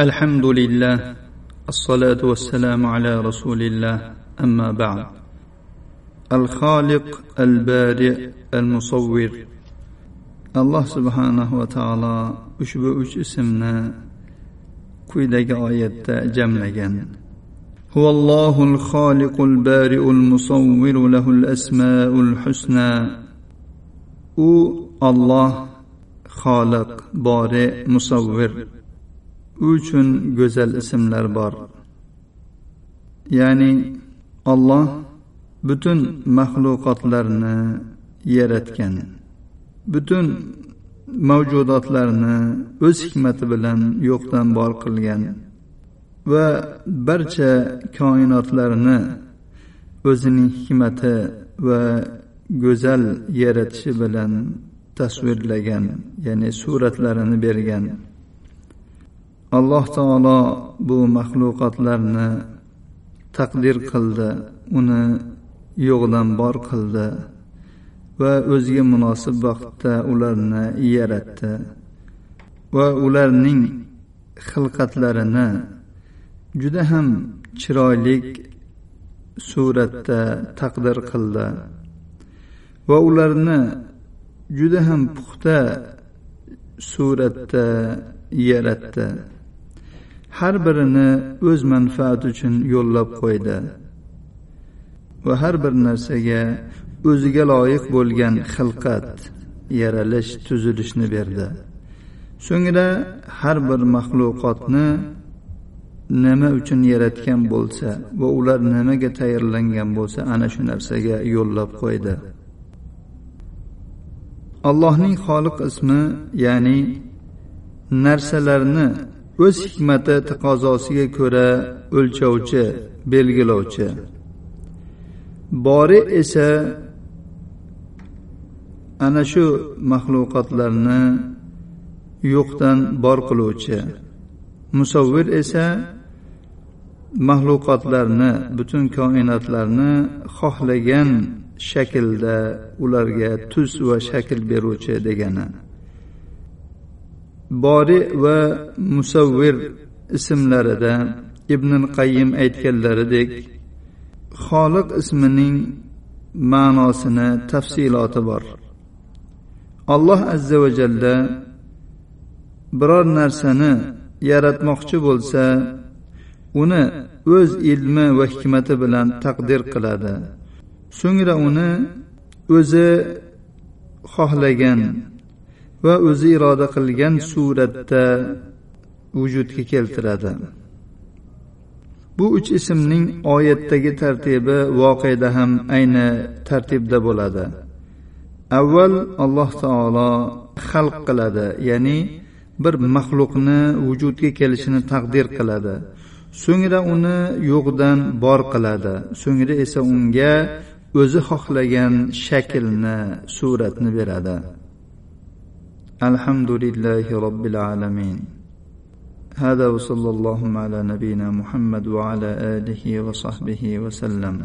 الحمد لله الصلاة والسلام على رسول الله أما بعد. الخالق البارئ المصور. الله سبحانه وتعالى ushbu uch ismni quyidagi oyatda هو الله الخالق البارئ المصور له الأسماء الحسنى. U olloh xoliq bori musavvir u uchun go'zal ismlar bor. Ya'ni olloh butun maxluqotlarni yaratgan butun mavjudotlarni o'z hikmati bilan yo'qdan bor qilgan va barcha koinotlarni o'zining hikmati va go'zal yaratishi bilan tasvirlagan ya'ni suratlarini bergan. Alloh taolo bu maxluqotlarni taqdir qildi uni yo'qdan bor qildi va o'ziga munosib vaqtda ularni yaratdi va ularning xilqatlarini juda ham chiroyli suratda taqdir qildi va ularni juda ham puxta suratda yaratdi. Har birini o'z manfaati uchun yo'llab qo'ydi. Va har bir narsaga o'ziga loyiq bo'lgan xilqat yaralish tuzilishni berdi. So'ngra har bir maxluqotni nima uchun yaratgan bo'lsa va ular nimaga tayyorlangan bo'lsa ana shu narsaga yo'llab qo'ydi. Allohning xoliq ismi ya'ni narsalarni o'z hikmati taqozosiga ko'ra o'lchovchi belgilovchi. Bori esa ana shu maxluqotlarni yo'qdan bor qiluvchi. Musavvir esa maxluqotlarni butun koinotlarni xohlagan shaklda ularga tus va shakl beruvchi degani. Bori va musavvir ismlarida ibn qayyim aytganlaridek xoliq ismining ma'nosini tafsiloti bor. Alloh azza va jalla biror narsani yaratmoqchi bo'lsa uni o'z ilmi va hikmati bilan taqdir qiladi. So'ngra uni o'zi xohlagan va o'zi iroda qilgan suratda vujudga keltiradi. Bu uch ismning oyatdagi tartibi voqeda ham ayni tartibda bo'ladi. Avval alloh taolo xalq qiladi ya'ni bir maxluqni vujudga kelishini taqdir qiladi. So'ngra uni yo'qdan bor qiladi so'ngra esa unga o'zi xohlagan shaklni suratni beradi. Alhamdulillahi robbil alamin هذا وصلى الله على نبينا محمد وعلى آله وصحبه وسلم.